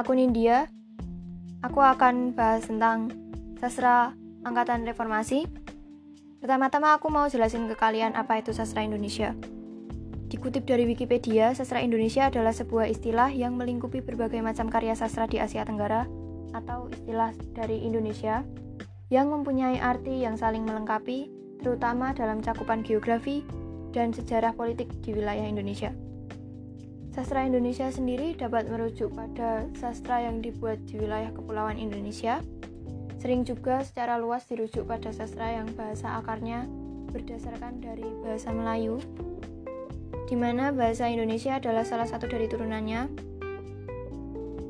aku Nindya. Aku akan bahas tentang sastra angkatan reformasi. Pertama-tama aku mau jelasin ke kalian apa itu sastra Indonesia. Dikutip dari Wikipedia, sastra Indonesia adalah sebuah istilah yang melingkupi berbagai macam karya sastra di Asia Tenggara atau istilah dari Indonesia yang mempunyai arti yang saling melengkapi, terutama dalam cakupan geografi dan sejarah politik di wilayah Indonesia. Sastra Indonesia sendiri dapat merujuk pada sastra yang dibuat di wilayah kepulauan Indonesia. Sering juga secara luas dirujuk pada sastra yang bahasa akarnya berdasarkan dari bahasa Melayu, di mana bahasa Indonesia adalah salah satu dari turunannya.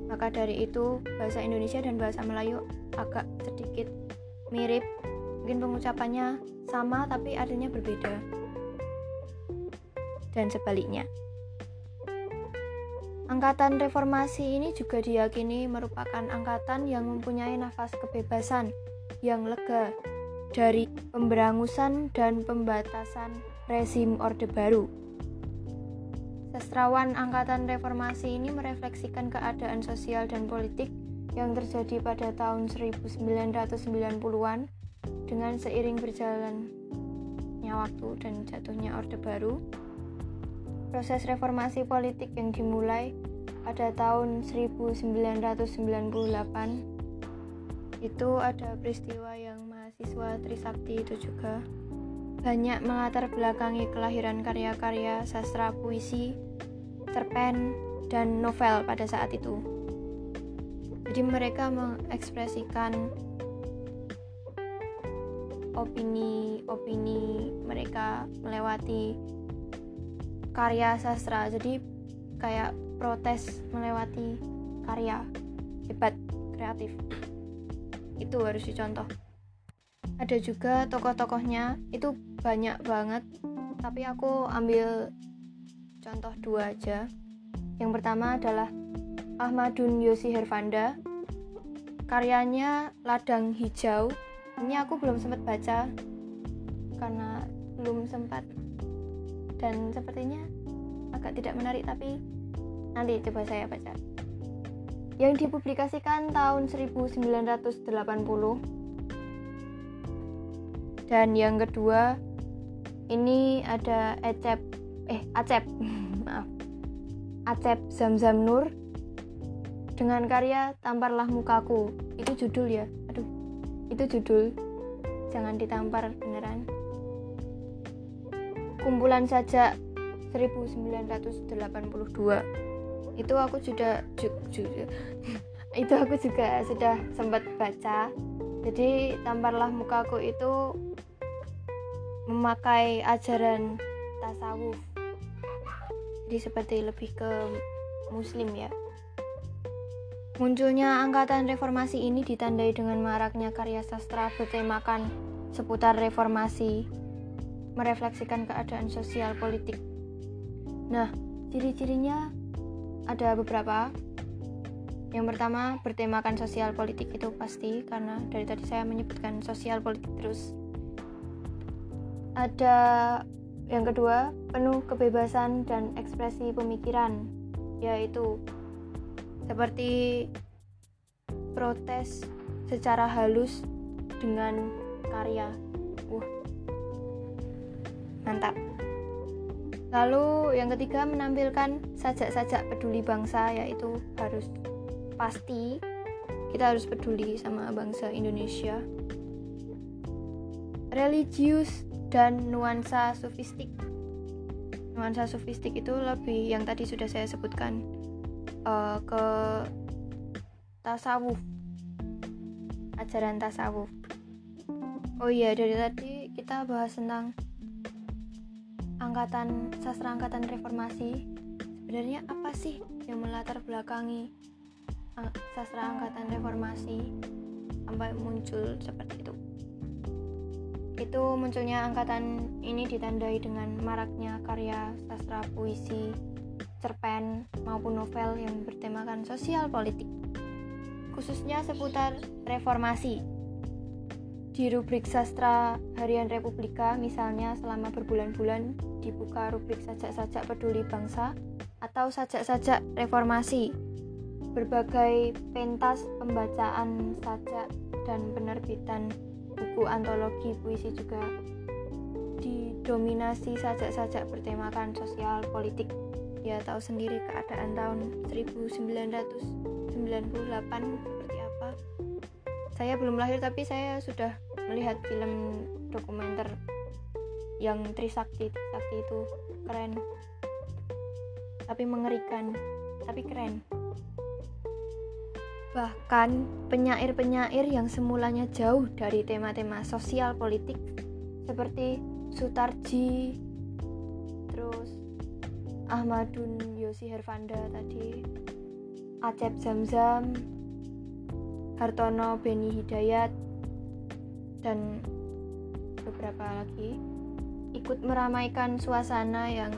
Maka dari itu, bahasa Indonesia dan bahasa Melayu agak sedikit mirip, mungkin pengucapannya sama tapi artinya berbeda. Dan sebaliknya. Angkatan reformasi ini juga diyakini merupakan angkatan yang mempunyai nafas kebebasan yang lega dari pemberangusan dan pembatasan rezim Orde Baru. Sastrawan angkatan reformasi ini merefleksikan keadaan sosial dan politik yang terjadi pada tahun 1990-an dengan seiring berjalannya waktu dan jatuhnya Orde Baru proses reformasi politik yang dimulai pada tahun 1998 itu ada peristiwa yang mahasiswa Trisakti itu juga banyak melatar belakangi kelahiran karya-karya sastra puisi, cerpen, dan novel pada saat itu. Jadi mereka mengekspresikan opini-opini mereka melewati karya sastra. Jadi kayak protes melewati karya. Hebat kreatif. Itu harus dicontoh. Ada juga tokoh-tokohnya. Itu banyak banget. Tapi aku ambil contoh dua aja. Yang pertama adalah Ahmadun Yosi Hervanda karyanya Ladang Hijau. Ini aku belum sempat baca karena belum sempat dan sepertinya agak tidak menarik tapi nanti coba saya baca. Yang dipublikasikan tahun 1980 dan yang kedua ini ada Acep eh Acep maaf. Acep Zamzam Nur dengan karya Tamparlah Mukaku. Itu judul ya? Aduh itu judul. Jangan ditampar beneran kumpulan saja 1982 itu aku sudah itu aku juga sudah sempat baca. Jadi tamparlah mukaku itu memakai ajaran tasawuf. Jadi seperti lebih ke muslim ya. Munculnya angkatan reformasi ini ditandai dengan maraknya karya sastra bertemakan seputar reformasi merefleksikan keadaan sosial politik. Nah, ciri-cirinya ada beberapa. Yang pertama, bertemakan sosial politik itu pasti karena dari tadi saya menyebutkan sosial politik terus. Ada yang kedua, penuh kebebasan dan ekspresi pemikiran, yaitu seperti protes secara halus dengan karya. Mantap. Lalu yang ketiga menampilkan sajak-sajak peduli bangsa yaitu harus pasti kita harus peduli sama bangsa Indonesia. Religius dan nuansa sofistik. Nuansa sofistik itu lebih yang tadi sudah saya sebutkan uh, ke tasawuf. Ajaran tasawuf. Oh iya, dari tadi kita bahas tentang angkatan sastra angkatan reformasi. Sebenarnya apa sih yang melatar belakangi sastra angkatan reformasi sampai muncul seperti itu? Itu munculnya angkatan ini ditandai dengan maraknya karya sastra puisi cerpen maupun novel yang bertemakan sosial politik khususnya seputar reformasi di rubrik sastra harian Republika misalnya selama berbulan-bulan dibuka rubrik sajak-sajak peduli bangsa atau sajak-sajak reformasi. Berbagai pentas pembacaan sajak dan penerbitan buku antologi puisi juga didominasi sajak-sajak bertemakan sosial politik. Ya tahu sendiri keadaan tahun 1998 seperti apa saya belum lahir tapi saya sudah melihat film dokumenter yang Trisakti. Trisakti itu keren. Tapi mengerikan. Tapi keren. Bahkan penyair-penyair yang semulanya jauh dari tema-tema sosial politik seperti Sutarji terus Ahmadun Yosi Hervanda tadi Acep Zamzam Hartono Beni Hidayat dan beberapa lagi ikut meramaikan suasana yang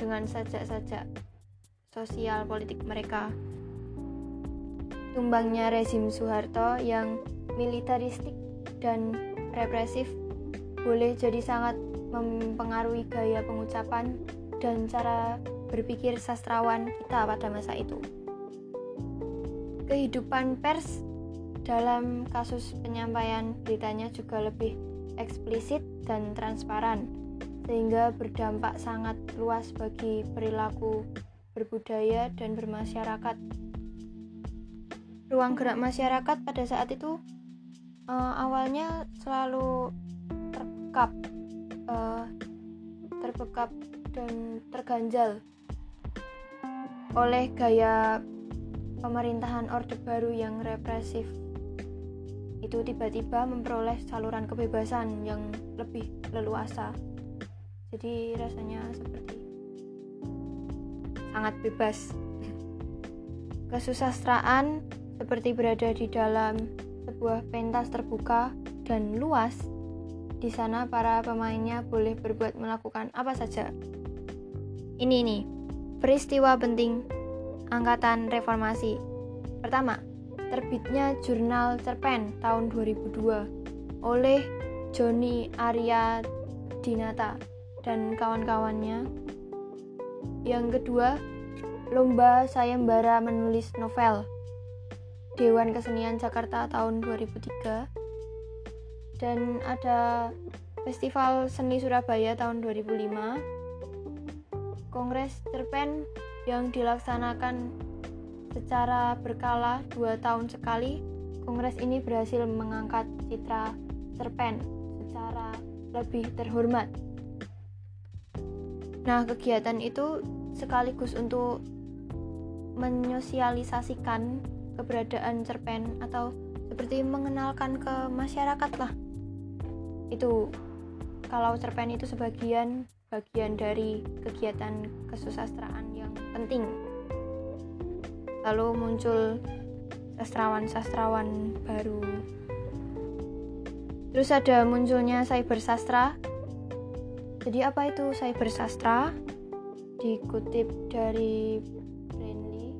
dengan sajak-sajak sosial politik mereka tumbangnya rezim Soeharto yang militaristik dan represif boleh jadi sangat mempengaruhi gaya pengucapan dan cara berpikir sastrawan kita pada masa itu. Kehidupan pers dalam kasus penyampaian beritanya juga lebih eksplisit dan transparan, sehingga berdampak sangat luas bagi perilaku berbudaya dan bermasyarakat. Ruang gerak masyarakat pada saat itu uh, awalnya selalu terkap, uh, terbekap dan terganjal oleh gaya pemerintahan Orde Baru yang represif. Itu tiba-tiba memperoleh saluran kebebasan yang lebih leluasa. Jadi rasanya seperti sangat bebas. Kesusastraan seperti berada di dalam sebuah pentas terbuka dan luas. Di sana para pemainnya boleh berbuat melakukan apa saja, ini nih, peristiwa penting Angkatan Reformasi. Pertama, terbitnya jurnal cerpen tahun 2002 oleh Joni Arya Dinata dan kawan-kawannya. Yang kedua, Lomba Sayembara Menulis Novel Dewan Kesenian Jakarta tahun 2003 dan ada Festival Seni Surabaya tahun 2005 Kongres Cerpen yang dilaksanakan secara berkala dua tahun sekali, kongres ini berhasil mengangkat citra cerpen secara lebih terhormat. Nah, kegiatan itu sekaligus untuk menyosialisasikan keberadaan cerpen atau seperti mengenalkan ke masyarakat lah. Itu kalau cerpen itu sebagian bagian dari kegiatan kesusastraan yang penting. Lalu muncul sastrawan-sastrawan baru. Terus ada munculnya cyber sastra. Jadi apa itu cyber sastra? Dikutip dari Brandley,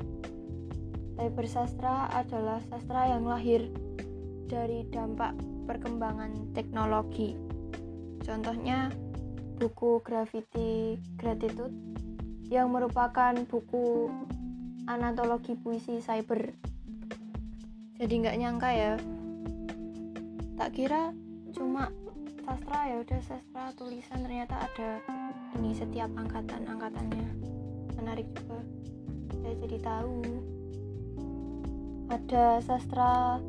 cyber sastra adalah sastra yang lahir dari dampak perkembangan teknologi. Contohnya buku Gravity Gratitude yang merupakan buku anatologi puisi cyber. Jadi nggak nyangka ya. Tak kira cuma sastra ya udah sastra tulisan ternyata ada ini setiap angkatan angkatannya menarik juga saya jadi tahu ada sastra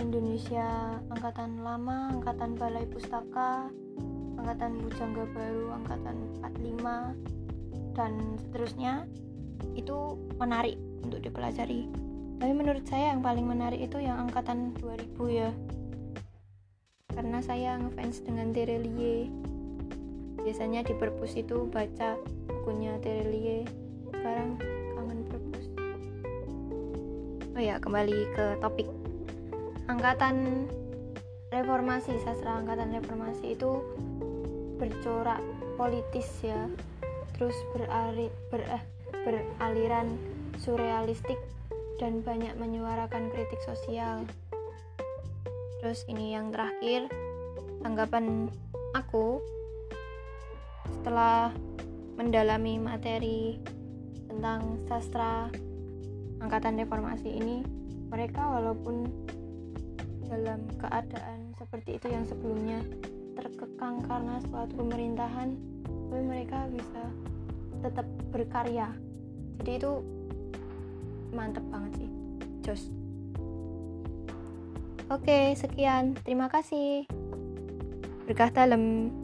Indonesia angkatan lama angkatan balai pustaka angkatan Bujangga Baru, angkatan 45 dan seterusnya itu menarik untuk dipelajari. Tapi menurut saya yang paling menarik itu yang angkatan 2000 ya. Karena saya ngefans dengan Terelie. Biasanya di perpus itu baca bukunya Terelie. Sekarang kangen perpus. Oh ya, kembali ke topik. Angkatan reformasi, sastra angkatan reformasi itu bercorak politis ya terus berari, ber, eh, beraliran surrealistik dan banyak menyuarakan kritik sosial. Terus ini yang terakhir tanggapan aku setelah mendalami materi tentang sastra angkatan reformasi ini mereka walaupun dalam keadaan seperti itu yang sebelumnya terkekang karena suatu pemerintahan tapi mereka bisa tetap berkarya jadi itu mantep banget sih jos. Oke sekian. Terima kasih. Berkah dalam